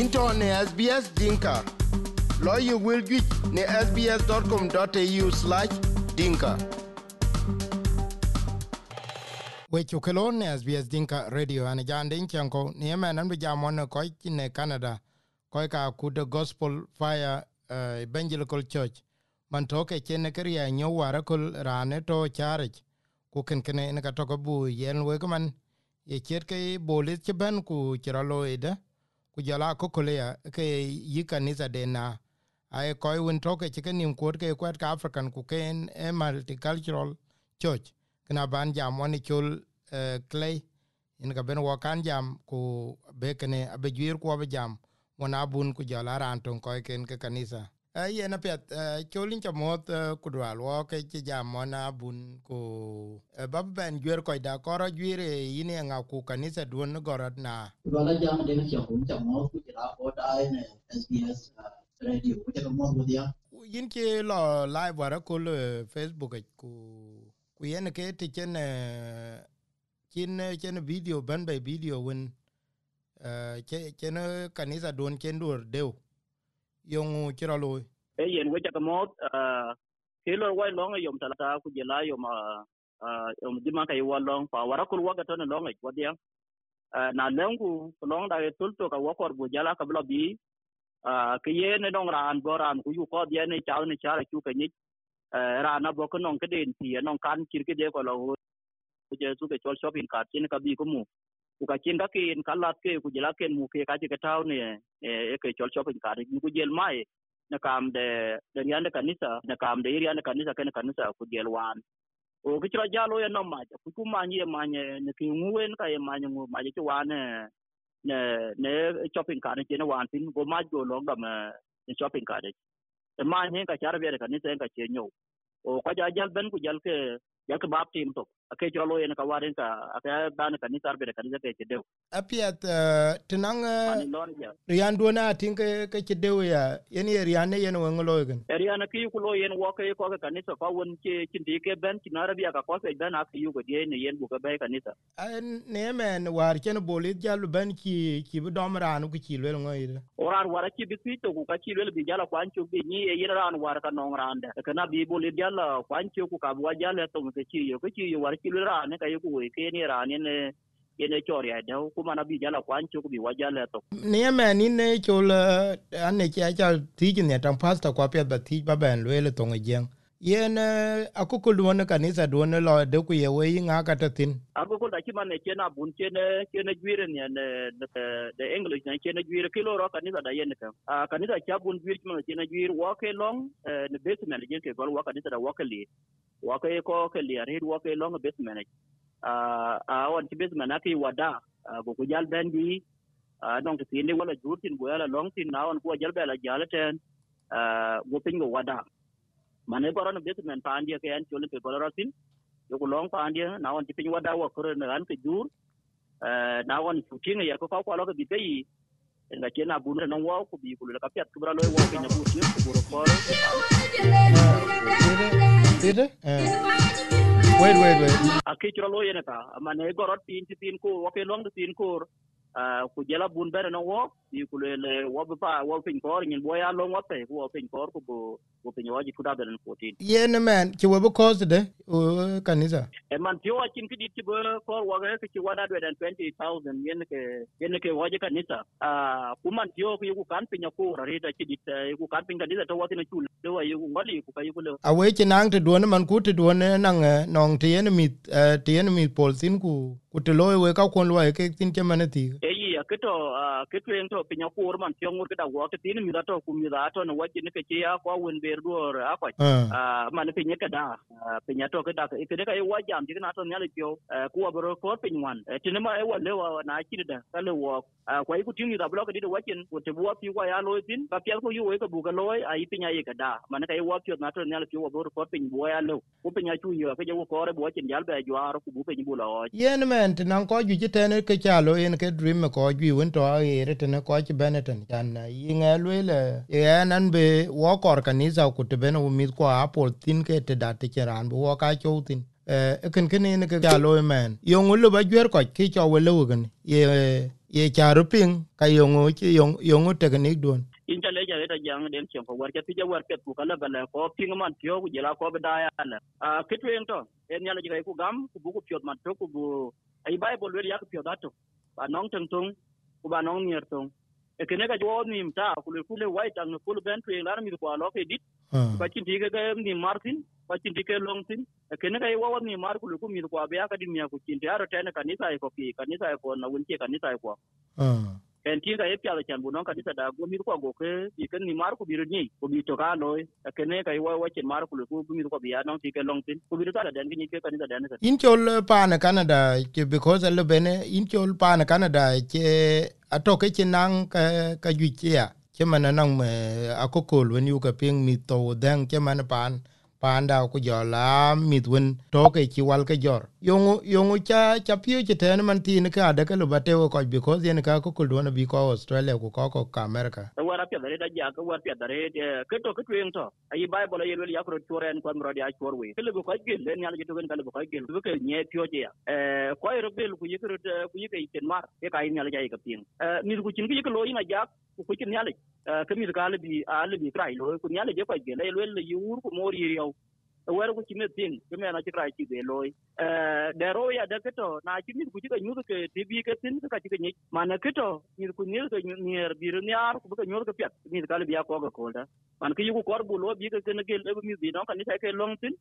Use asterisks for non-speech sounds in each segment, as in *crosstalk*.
into ne SBS Dinka. Lawyer will get ne sbs.com.au slash dinka. we chukelo ne SBS Dinka Radio. Ane jande inchanko ni ema nan bi jamon ko ne Canada. Koi ka ku the Gospel Fire uh, Evangelical Church. Man to ke chen ke nyo wara kul rane to charich. Ku ken ken ne ka to ko bu yen we man. Ye chet ke bolit che ban ku chiralo ida ku jala ko ke yi kanisa de na ai ko win to ke ke nim ko ke kwat ka African ku ken e multicultural church. Kana ban jam woni chul uh, clay. In ka ben wo kan jam ku be kene abe jwir ku jam. Wona bun ku jala ran ton ko ken ke kanisa Eh, yen apiath eh, cholin ca moth eh, ku dual wɔke ci jam mɔn abun ku ba bɛn juer kɔcda kɔrɔ juiir yin eŋa ku kanisa duon ni gɔrɔt na. Luala jam den ca kun yin ci lɔ live wara kol facebook ku ku yen ke ti cen cin cen video bɛn bɛ video wen cen kanisa duon cen duor deu. Yong chira loy e yen we chaka mot ke lo wai long yom tala ta ku jela yom yom dima kai wa long pa wara kul gato ton long ai wadia na lengu long da tul to ka wakor bu jala ka blo bi ke ye ne dong ran bo ran ku yu ko dia ne chao ne chara chu ka ni ra na bo ko nong ke den ti non kan kir ke de ko lo ku je su ke chol shopping cart chin ka bi ko mu ku ka chin ka kin ka lat ke ku jela ken mu ke ka ke taw ne e ke chol chopin ka ni ku jel mai na kam de de yande kanisa na kam de yande kanisa ken kanisa ku jel wan. O ki chira jalo ye no ma ku ku ma ni ma ne ne ki nguen ka ye ma ni ma je wan ne ne ne, shopping cart ne wan. Tin go ma go lo ga ma ne shopping cart. E, ma ne ka char be kanisa ka che nyu o ka ja jal ben ku jal ke jal ke bap tim to ake chiro lo yen ka warin ka ake ban ka ni tarbe ka ni ke ke dew apiat tinang pani lon rian duona tin ke ke ke dew ya. Yen ye rian ne yen wen lo gen area na ki ku lo yen wo ke ko ka ni so ka won ke kin di ke ben kin arabia ka ko se ben ak yu go die ne yen bu ka be ka ni sa ne men war chen bolit jal ben ki ki bu dom ran ku ki lo ngoi orar wara ki bi tu ku ka ki lo bi jala kwan chu bi ni yen ran war ka nong ran de. Ka na bi bolit jala kwan chu ku ka bu jala to ke ki yo ke ki yo war ki lo ka yo ku ke ni rane ne yene chori ya da kuma na bi jala kwan chu bi wajala to ne men ni ne chol ane cha cha ti ne tam pasta kwa pet ba ti ba ben lo le to ngeng yen akokol duon kanisa duon lo de ku ye we nga ka tin. Akokol da kima ne kena bun kene kene gwire ne ne de english ne kene gwire kilo ro kanisa da yen ka a kanisa cha bun gwire kima kene gwire wa ke long ne basement ne ke gol wa kanisa da wa ke li. Wa ke ko ke li ari wa ke long basement a a wan ti basement aki wada go ku jal ben bi non ti ne wala jurtin go yala long tin na wan ku jal bela jala ten go pin go wada mane goro no basement pa andia ke an chole pe goro tin yo ko long pa andia na on tipin wada wa kore na an ke jur na on putin ya ko ko lo ke bi kai nga chena bu na wa ko bi ko ka pet ko bra lo wa ke na bu tin ko bro ko dide wait wait wait. A ke chro lo yene ta mane goro tin tin ko wa ke long tin ko ku jela bun bere no wo ti ku le wo ba wo pin kor nyin bo ya lo wo pe wo pin ko ku bo wo pin wo ji ku da beren 14 yen men ki we ko de o kanisa? E man tio kin ki kidi ti bo kor wo ga ki wa da 20000 yen ke yen ke wo ji kanisa. A ku man ti tio ku ku kan pin ko ra ri da ki dit ku kan pin kanisa to wo no chu le wa yu ngoli ku ka yu le. A we ti nang te ne man ku te ne nang nong ti yen mi ti yen mi pol sin ku ku te lo we ka kon lo ke tin ke man ti e yi ke to to pinyo kur man tyo ngur kita wo tin mi da to mi da no wa jin ke ya ko wen ber duor a man pinyo ke da to ke da e ka e wa jam ti na to nyale tyo ku pin wan. Eh, tin ma e wa na chi da ka le ah, kwa iku tingi da blog dido wakin ko te pi wa ya lo tin ba pi ko yuwe ko buga lo ai pi nya ye kada man ka yuwa pi na to ne pi wo bor pin bua ya lo ko pin chu yo ke wo ko re chin yal be jwa ro ku bu pin yen men tan ko ju jiten ke cha ko ju won to ere tene ko ci beneten kan yi nge le le ye nan be wo kor kanisa ku te ben mi ko apol tin ke te da te ran bo ka chu tin e ken ken ne ke ga lo men yo ngul ba jwer ko ki cho we lo gen ye ye charu ping ka yongo chi yong yongo teknik don in ta leja eta jang den chen ko war ke tije war pet ku kala bala ko ping man tyo ku jela ko beda ya la a kitu to en yala jiga ku gam ku bu ku pyot man to ku bu ai bible wer yak pyot ato ba nong teng tong ku ba nong nier tong. E kene ka jo ni mta ku le ku le white ang ku le ben tu lar mi ku alo ke dit. Ba chin tige ga ni martin ba chin tige long tin. E kene ka wa ni mar ku le ku mi ku abia ka din mi ku chin ti aro tene kanisa ko ki kanisa ko na wun ti kanisa ko en tinga ga epia chan bu non kanisa da go mi ko go ke bi ken ni mar ku biru ni ko bi to ka loy ke ne kai wa wa chen mar ku ku mi ko bi ya non ti ke long tin. Ku bi ta da den ni ke kanisa den ka in chol pa na canada ke because le bene in chol pa na canada ke atoke ke nang ka ka ju ya ke mana nang me akokol wen yu ka ping mi to den ke mana pan panda ku jola mitwen toke ki wal ke jor. Yongu yongu cha cha pio che ten man tin ka de ka lubate ko because yen ka ko kul don bi ko australia ku ko ko ka america. E wara pia dare da ja ka war pia dare ke to ke tuen to. Ai bible ye wel yakro choren ko mro dia chor we kele ko gel len yalla jitu kan ko gel ke nye pio je ya. E ko ro bel ku yikro ku yike iten mar ke ka yin yalla ja ka pin e mi ku chin ki ko ina ja ku ku chin yalla ke mi ka le bi ali bi krai lo ku yalla je ko gel e wel yur ku mor yiriyo wer ku ci ting ke me na chi krai chi be loy de ro ya de keto na ci mi ku ci ka nyu ke ti bi ke tin ka chi ke ni mana keto mi ku ni ke ni bi ru nyar ku ka nyu ke pet mi ka le biya ko ga ko da man ki yu kor bu lo bi ke ke ne ke le mi bi no ka ni ke long tin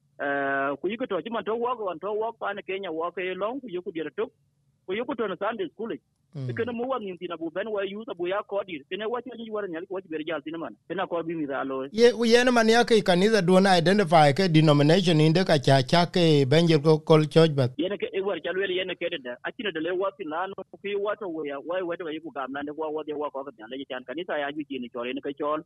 ku ke to ci man to wo ko to wo pa ne ke nya wo ke long ku yu ku dir to ku ku to na sunday school kene mu wan nin tina bu ben wa yu bu ya ko dir kene wa war nyal ko ber jal tin man. Kene ko bi mi da lo ye u ne man ya ke kanisa na identify ke denomination inde ka cha cha ke benje ko kol but yene ke e war cha wel yene ke da. Akina de le wa na no ku wa to wa wa wa to ku gam na de wa wa de wa ko ka ne le chan kanisa ya ju ni chore ne ke chol.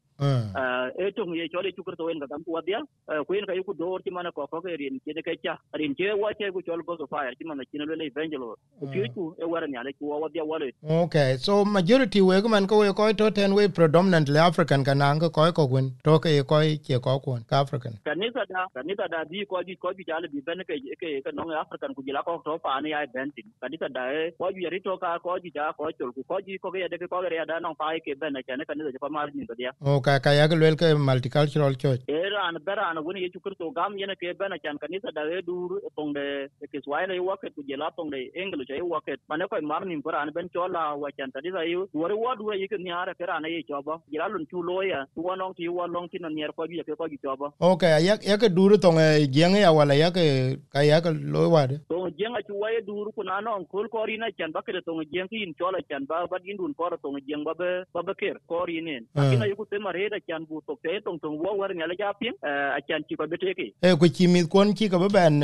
E to ye chole chu ko en ga gam wa dia ku en ka yu ku do ti man ko ko ke rin ke ke cha. Rin ke wa che ku chol go so fire ti man kina le evangelo ku ku e war nyal ku wa dia wa Okay, so majority we man ko we ko to ten we predominantly African kanang ko ko wen to ke ko ke ko kun ka African. Kanisa da kanisa da di ko bi ko bi jale bi ben ke ke ke no African ku jila ko to pa ni ai bentin. Kanisa da e ko bi ri to ka ko bi da ko chul ku ko bi ko ke de ko ke da no pa ke ben ke ne kanisa ko mar ni dia. Okay, ka ya ke ke multicultural church. Era an bera an woni ye chukur to gam yene ke ben kan kanisa da e dur tong de ke swahili wa ke ku jila tong de english e wa ke mane ko mar ni ko an ben chola wa chan tadi sa yu wore wa duwe yik ni ara kera na ye chobo gira lun chu loya. Wa long ti wa long ti na nier ko bi ke ko ju cho ba okay ya ya ke duru tong jeng ya wala ya ke ka ya ke lo wa de to jeng a chu wa ye duru ku na no kul ko ri na chan ba ke to jeng ki in chola chan ba ba din dun ko to jeng ba be ba be ker ko ri nen akina yu ku te mare da chan bu to te tong tong wa war ngala ja pin a chan chi ko be te ki. E ku chi mi kon chi ka ba ben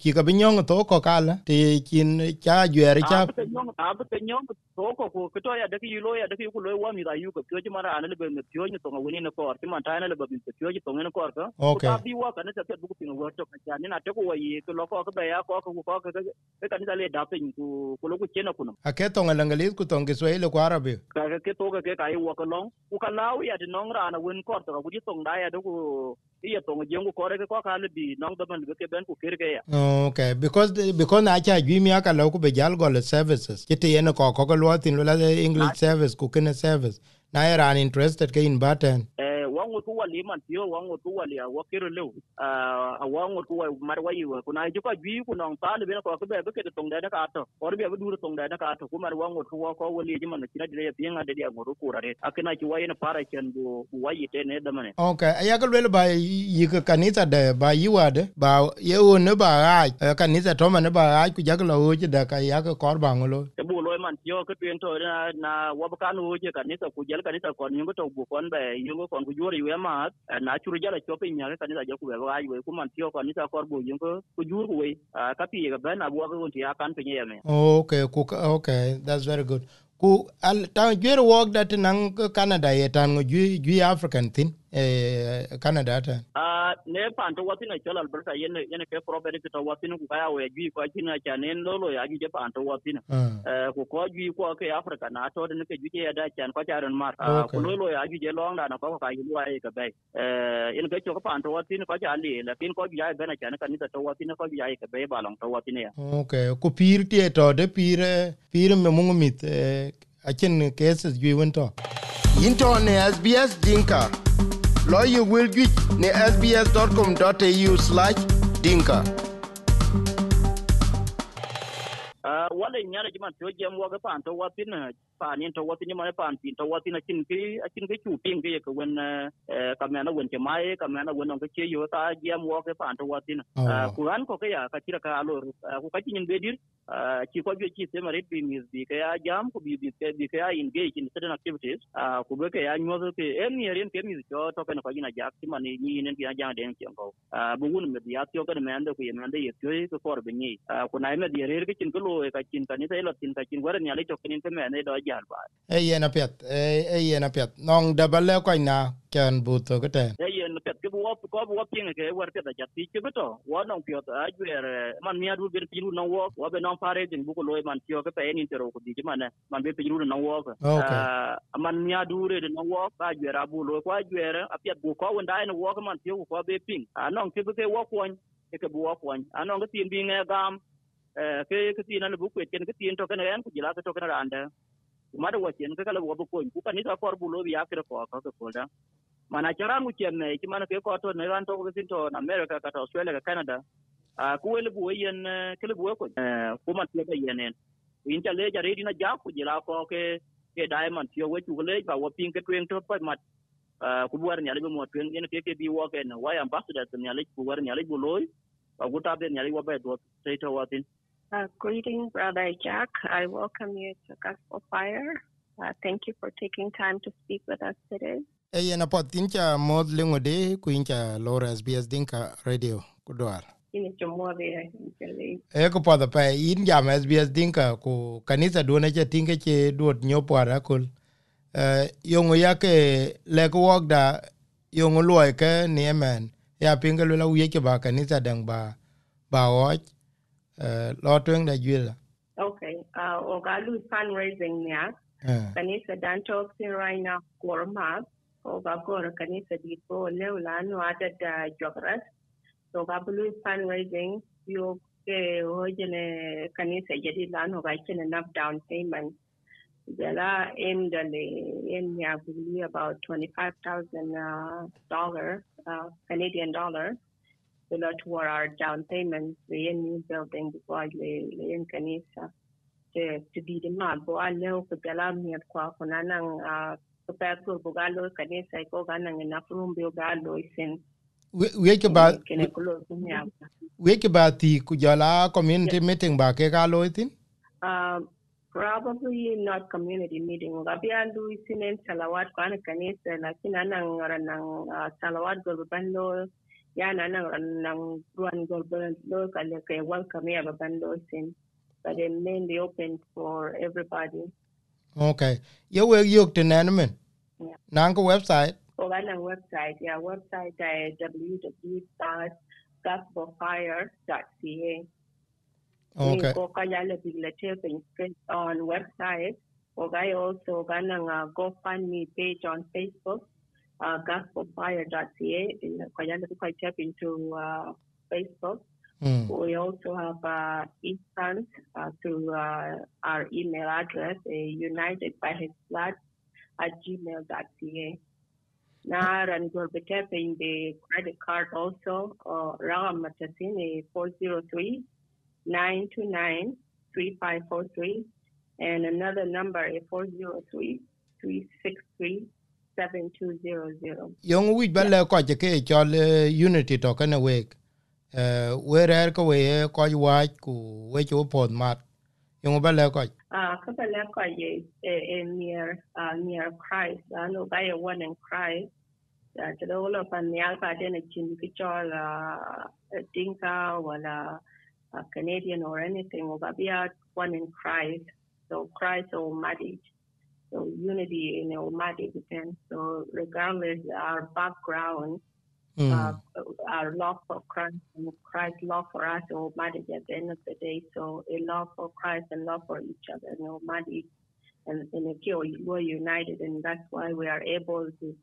chi ka bi nyong to ko kala. Ti kin cha jwer cha be nyong to ko ko ko to ya da ki lo ya da ki ku lo wa mi da yu ko pyo mara an le be me pyo ni to ngoni ne ko ti man ta na le be pyo ni to ngene ko ko okay ta bi wa ka ne ta bu ku pin wo to ka ja ni na te ko wa yi ko lo ko ko be ya ko ko ko ko ke ka ni da le da pe ku ko lo ku chena kuno a ke to ngala ngali ku to ngi swahili ku arabi ka ke to ke ka yi wa ko long. Ku ka law ya de nong ra na wen ko to ku ti to da ya da ku iya tong jengu kore ke ko kale bi nong da man ke ben ku kir ke ya. Okay because because na cha gi mi aka lo ku be jal go services. Kiti ene ko ko lo tin lo english service ku kene service. Na era interested ke in button eh wango tuwa liman tiyo wango tuwa liya wakiro lew ah, ah, wango tuwa marwa yiwa kuna jiko jwi kuna tali bena kwa kebe kete tongda da kato or be duro tongda da kato kuma wango tuwa ko wali jima na kira dire pinga de dia ngoro kurare akina ki waye para ken bo waye te ne da mane okay ba yika kanisa de ba yiwa de ba ye ne ba ai kanisa to mane ba ai ku la o da ka ya ko kor ba ngolo. E bu man tiyo ke tuen na wabkan o kanisa ku kanisa kon yungo to bu kon be yungo kon jori we ma na churu jala chope nya kanisa jo ku be ga we ku man tio kanisa kor bu yungo ku jur we ka pi ga ben abu ga won ti akan pe ye me okay ku okay that's very good. Ku al ta jwer wok dat nang canada ye tan ju ju african tin eh canada ta ah ne pan to watin chola alberta? Yen yen ke property to watin ku kaya we gi ko china cha ne lolo ya gi pan to watin eh ku ko gi ko ke africa na to ne ke gi ya da chan ko cha ron mar ku lolo ya gi je long da na ko ka yu wa e ka be eh in ke ko pan to watin ko cha li la pin ko gi ya be na chan ka ni to watin ko gi ya ke be ba long to watin ya okay. Ku pir tie to de pir pir me mungu mit achen cases jwi won to into ne SBS Dinka lo ye wel juic ne sbs.com.au/dinka wale nyara jiman to jem waga pan to watin pan yin to watin ma pan pin to watin akin ki akin ki chu pin ki ko wen ka mena wen ke mai ka mena wen ko che yo ta waga pan to watin ku an ko ka ya ka tira ka alo ku ka bedir ki ko bi ki se mare bi mis bi ka ya jam ku bi bi ka bi ka in certain activities ku be ka ya ke en ni ke mi to to ka ko gina jak ti man ni nen ki ya den ki ko. Bu me ya tyo ka me ande ku ye me ande ye tyo ko kor bi ni ku na me di rer ki kin ko ka kin ka ni sai lo tin ka war ni ale to kin ke me ne do jar ba. E yena pet e yena pet nong da balle ko na bu to te. E yen pet ke bu ko bu ke war pet da ti ke to. Wa nong pet a jwer man mi adu ber piru no wo wa be non pare din bu ko lo man ti ke pe ni tero ko di man man be piru no wo man mi adu re no wo ka jwer abu lo ko jwer a pet bu ko wanda ne wo man ti ko be ping. A nong ke ke wo ko ke bu wo ko a nong ke tin bi nge gam ke ke tin na bu ko ken ke tin to ken ne ku jila ke to ke na ande mada wachen ka kala wabu ko ku kan ita kor bulo ya kira ko ka ko da mana chara mu chen ne ki mana ke ko to ne ran to ko tin to america ka to australia ka canada. A ku le bu yen kele bu ko ku man te ka yenen in ta le jare dina ja ku jila ko ke ke diamond. Yo we ku le ba wa pin ke twen to pa mat. Ku buar ni ale mo twen yen ke ke bi wo ke no wa ambassador ni ale ku war ni ale bu loy ba ku ni ale wa ba do sai to watin Uh, greeting, Brother Jack. I welcome you to Gospel Fire. Uh, thank you for taking time to speak with us today. Hey, na pot tincha mod lingo de kuincha Laura SBS Dinka Radio kudwar. Ini chumode E ko pada pa in jam SBS Dinka ko kanisa do na che tinga che duot nyopo ara kul. Uh, yongo yake leko wok da yongo luoy ke ni emen ya pinga lula uye ke ba kanisa dang ba ba wach uh, lo twen da. Okay. Uh, Ogalu fundraising niya. Kanisa danto sin right now gorma. Oga gora kanisa dito leula no ada da jogras. So gabulu fundraising yo ke hojene kanisa jadi lan oga chen enough down payment. Jala aimed in ya about twenty five thousand uh, dollar uh, Canadian dollar. Toward our down payment, the new building before the in kanisa to to be the map. Bo alo ko jala mi kwa kuna nang uh ko pa ko ko galo kanisa ko ganang enough room bi galo isin. we ke ba Kene kulo kunya. we ke ba ti ku jala community meeting ba ke ka lo tin. Um, probably not community meeting. Gabi alu isinen salawat ko ana kanisa lakini anang ranang uh, salawat go bando ya na nang ranang ruan go bando kale ke welcome ya bando sin. But they mainly open for everybody. Okay. Ye we yok tin nan men. Yeah. Nan ko website. Ko ganang website, yeah, website ay www.gospelfire.ca. Okay. Ko kaya la biblioteca on website. Ko kaya also ganang uh, GoFundMe page on Facebook, uh, gospelfire.ca. Kaya la kaya tap into uh, Facebook. Mm. We also have uh, e-funds uh, through uh, our email address, uh, united by his blood at gmail.ca. Now, be tapping the credit card also, uh, Ram Matasini 403 929 3543, and another number is 403 363 7200. Yung wi ba le ko ke chol eh, unity to kana we. Eh we rer ko we ko wa ku we chu pod mat. Yung ba le ko. Uh, Kabalaka is uh, near uh, near Christ. I know by one in Christ. Uh, to the whole of an yalpa then a chin picture uh, Dinka or uh, Canadian or anything. Or be one in Christ. So Christ or marriage. So unity in marriage depends. So regardless our background, Mm. uh, our love for Christ and Christ's love for us and we're at the end of the day. So a love for Christ and love for each other and married and, and we're united and that's why we are able to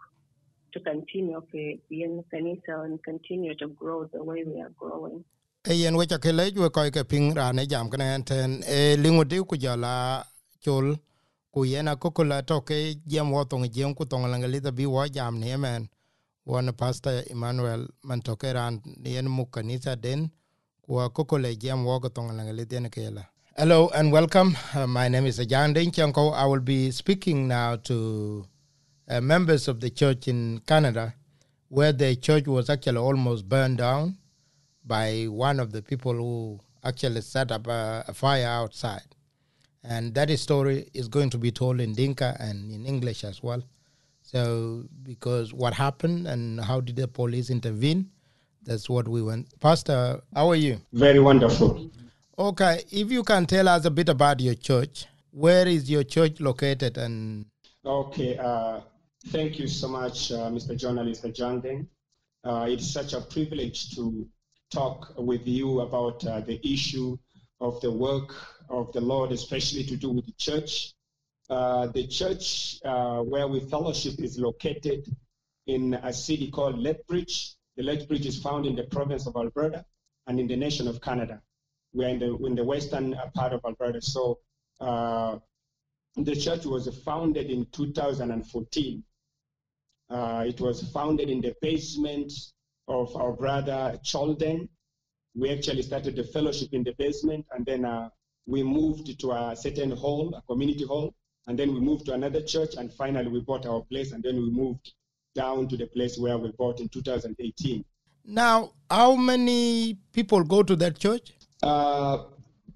to continue to be in Kanisa and continue to grow the way we are growing. E yen we cha ke le we ko ke ping ra ne jam kana ten e lingo de ku jala chol ku yena kokula to ke jem wo tong jem ku tong lang li bi jam ne pastor Emmanuel man to ke ran mu kanisa den ku wo tong lang li den ke la Hello and welcome. Uh, my name is Ajan Denchanko. I will be speaking now to uh, members of the church in Canada, where the church was actually almost burned down by one of the people who actually set up a, a fire outside. And that story is going to be told in Dinka and in English as well. So, because what happened and how did the police intervene? That's what we went. Pastor, how are you? Very wonderful. Okay, if you can tell us a bit about your church, where is your church located? And okay, uh, thank you so much, uh, Mr. Journalist Jangden. Uh, it's such a privilege to talk with you about uh, the issue of the work of the Lord, especially to do with the church. Uh, the church uh, where we fellowship is located in a city called Lethbridge. The Lethbridge is found in the province of Alberta and in the nation of Canada. We're in the, in the western uh, part of Alberta. So uh, the church was founded in 2014. Uh, it was founded in the basement of our brother Cholden. We actually started the fellowship in the basement, and then uh, we moved to a certain hall, a community hall, and then we moved to another church, and finally we bought our place, and then we moved down to the place where we bought in 2018. Now, how many people go to that church? Uh,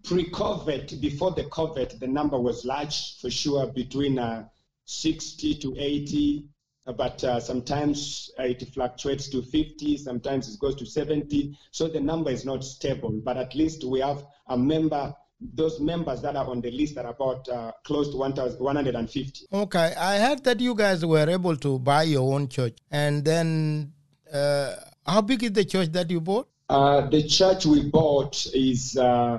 pre-COVID, before the COVID, the number was large for sure, between uh, 60 to 80 but uh, sometimes it fluctuates to 50, sometimes it goes to 70. So the number is not stable, but at least we have a member. Those members that are on the list are about uh, close to 150. Okay, I heard that you guys were able to buy your own church, and then uh, how big is the church that you bought? Uh, the church we bought is uh,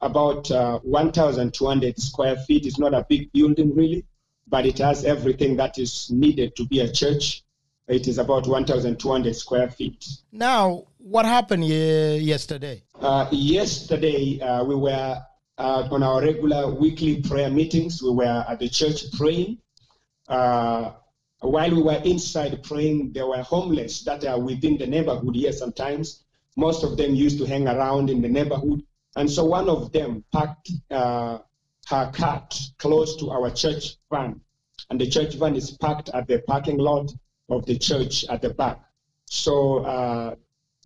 about uh, 1,200 square feet. It's not a big building, really but it has everything that is needed to be a church. It is about 1,200 square feet. Now, what happened yesterday? Uh, yesterday, uh, we were uh, on our regular weekly prayer meetings. We were at the church praying. Uh, while we were inside praying, there were homeless that are within the neighborhood here sometimes. Most of them used to hang around in the neighborhood. And so one of them packed uh, her cart close to our church van. And the church van is parked at the parking lot of the church at the back. So uh,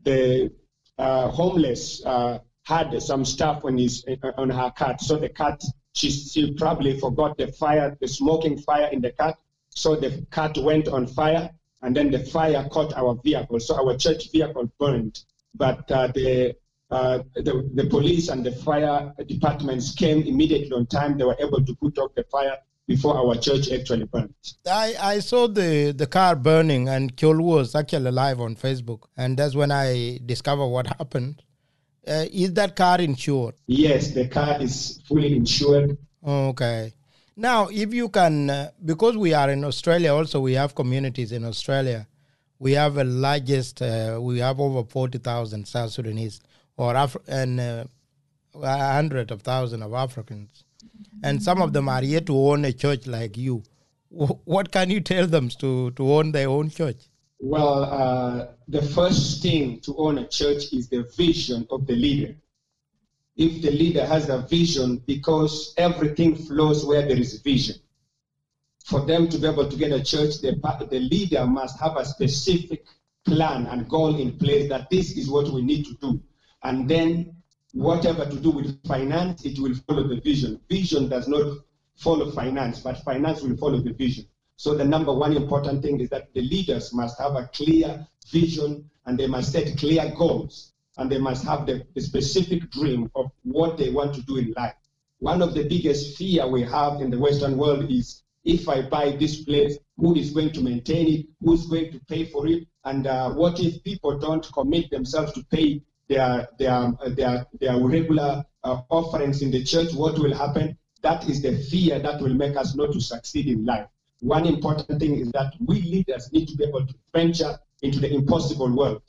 the uh, homeless uh, had some stuff on his on her cart. So the cart, she, she probably forgot the fire, the smoking fire in the cart. So the cart went on fire, and then the fire caught our vehicle. So our church vehicle burned. But uh, the uh, the, the police and the fire departments came immediately on time. They were able to put out the fire before our church actually burned. I, I saw the, the car burning and Kyol was actually live on Facebook. And that's when I discovered what happened. Uh, is that car insured? Yes, the car is fully insured. Okay. Now, if you can, uh, because we are in Australia, also we have communities in Australia. We have the largest, uh, we have over 40,000 South Sudanese or Af- and uh, a hundred of thousands of Africans, and some of them are yet to own a church like you. What can you tell them to to own their own church? Well, uh, the first thing to own a church is the vision of the leader. If the leader has a vision, because everything flows where there is vision. For them to be able to get a church, the, the leader must have a specific plan and goal in place that this is what we need to do and then whatever to do with finance, it will follow the vision. Vision does not follow finance, but finance will follow the vision. So the number one important thing is that the leaders must have a clear vision and they must set clear goals and they must have the, the specific dream of what they want to do in life. One of the biggest fear we have in the Western world is if I buy this place, who is going to maintain it? Who's going to pay for it? And uh, what if people don't commit themselves to pay their, their, their, their regular uh, offerings in the church, what will happen? That is the fear that will make us not to succeed in life. One important thing is that we leaders need to be able to venture into the impossible world.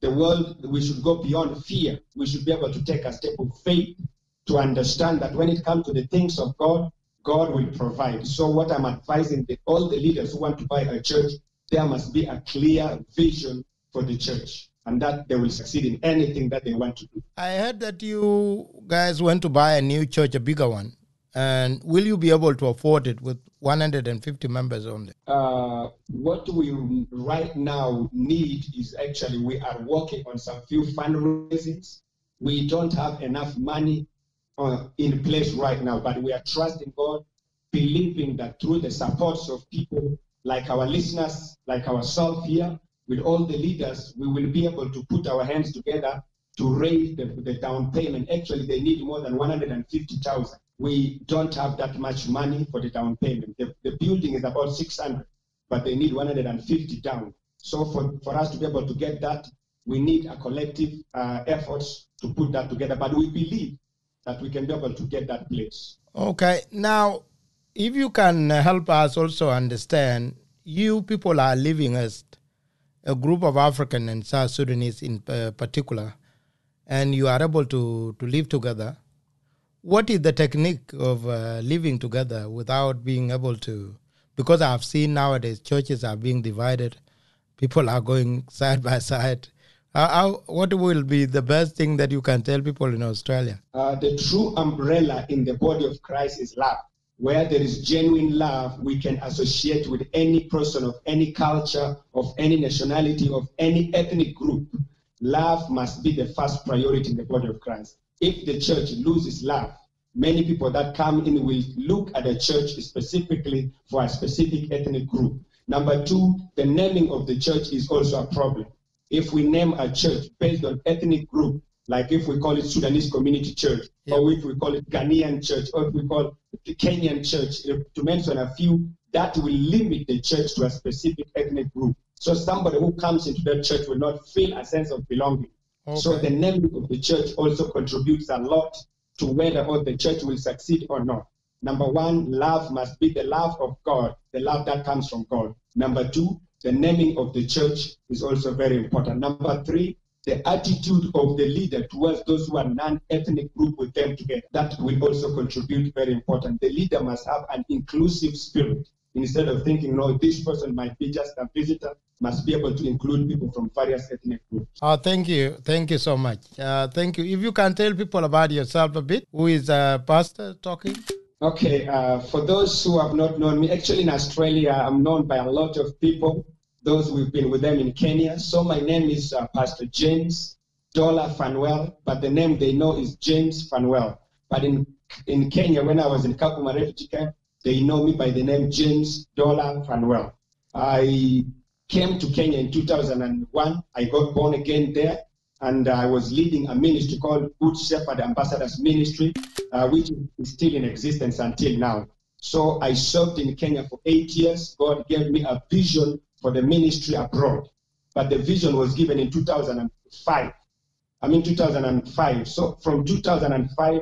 The world, we should go beyond fear. We should be able to take a step of faith to understand that when it comes to the things of God, God will provide. So, what I'm advising the, all the leaders who want to buy a church, there must be a clear vision for the church, and that they will succeed in anything that they want to do. I heard that you guys went to buy a new church, a bigger one. And will you be able to afford it with 150 members only? Uh, what we right now need is actually we are working on some few fundraisings. We don't have enough money uh, in place right now, but we are trusting God, believing that through the supports of people like our listeners, like ourselves here, with all the leaders, we will be able to put our hands together to raise the, the down payment. Actually, they need more than 150,000. We don't have that much money for the down payment. The, the building is about 600, but they need 150 down. So for, for us to be able to get that, we need a collective uh, efforts to put that together. But we believe that we can be able to get that place. Okay. Now, if you can help us also understand, you people are living as a group of African and South Sudanese in uh, particular, and you are able to, to live together. What is the technique of uh, living together without being able to? Because I've seen nowadays churches are being divided, people are going *laughs* side by side. Uh, how, what will be the best thing that you can tell people in Australia? Uh, the true umbrella in the body of Christ is love. Where there is genuine love, we can associate with any person of any culture, of any nationality, of any ethnic group. Love must be the first priority in the body of Christ. If the church loses love, many people that come in will look at the church specifically for a specific ethnic group. Number two, the naming of the church is also a problem. If we name a church based on ethnic group, like if we call it Sudanese Community Church, Yeah. or if we call it Ghanaian Church, or if we call it the Kenyan Church, to mention a few, that will limit the church to a specific ethnic group. So somebody who comes into that church will not feel a sense of belonging. So the naming of the church also contributes a lot to whether or the church will succeed or not. Number one, love must be the love of God, the love that comes from God. Number two, the naming of the church is also very important. Number three, the attitude of the leader towards those who are non-ethnic group with them together. That will also contribute very important. The leader must have an inclusive spirit. Instead of thinking, no, this person might be just a visitor, must be able to include people from various ethnic groups. Oh, thank you. Thank you so much. Uh, thank you. If you can tell people about yourself a bit, who is a pastor talking? Okay, uh, for those who have not known me, actually in Australia, I'm known by a lot of people, those who've been with them in Kenya. So my name is uh, Pastor James Dollar Fanwell, but the name they know is James Fanwell. But in, in Kenya, when I was in Kakuma refugee camp, they know me by the name James Dollar Fanwell. I came to Kenya in 2001. I got born again there, and I was leading a ministry called Good Shepherd Ambassadors Ministry, uh, which is still in existence until now. So I served in Kenya for eight years. God gave me a vision for the ministry abroad, but the vision was given in 2005. I mean 2005. So from 2005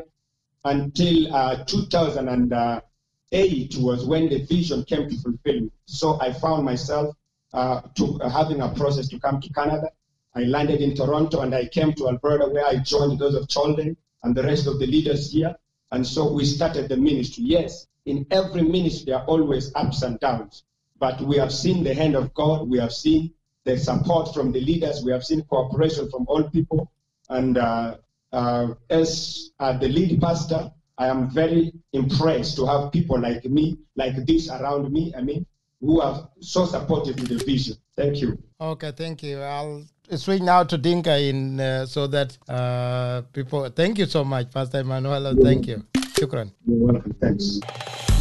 until uh, 2008 was when the vision came to fulfillment. So I found myself uh, to uh, having a process to come to Canada. I landed in Toronto and I came to Alberta where I joined those of Cholden and the rest of the leaders here. And so we started the ministry. Yes, in every ministry there are always ups and downs, but we have seen the hand of God. We have seen the support from the leaders. We have seen cooperation from all people. And uh, uh, as uh, the lead pastor, I am very impressed to have people like me, like this around me. I mean, who are so supportive with the vision. Thank you. Okay, thank you. I'll switch now to Dinka in uh, so that uh, people. Thank you so much, Pastor Emmanuel. Thank you. Shukran. You're welcome. Thanks.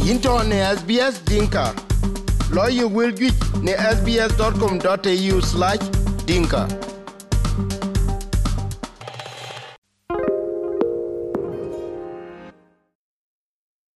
into ne SBS Dinka. lo ye wilgic ne sbs.com.au/dinka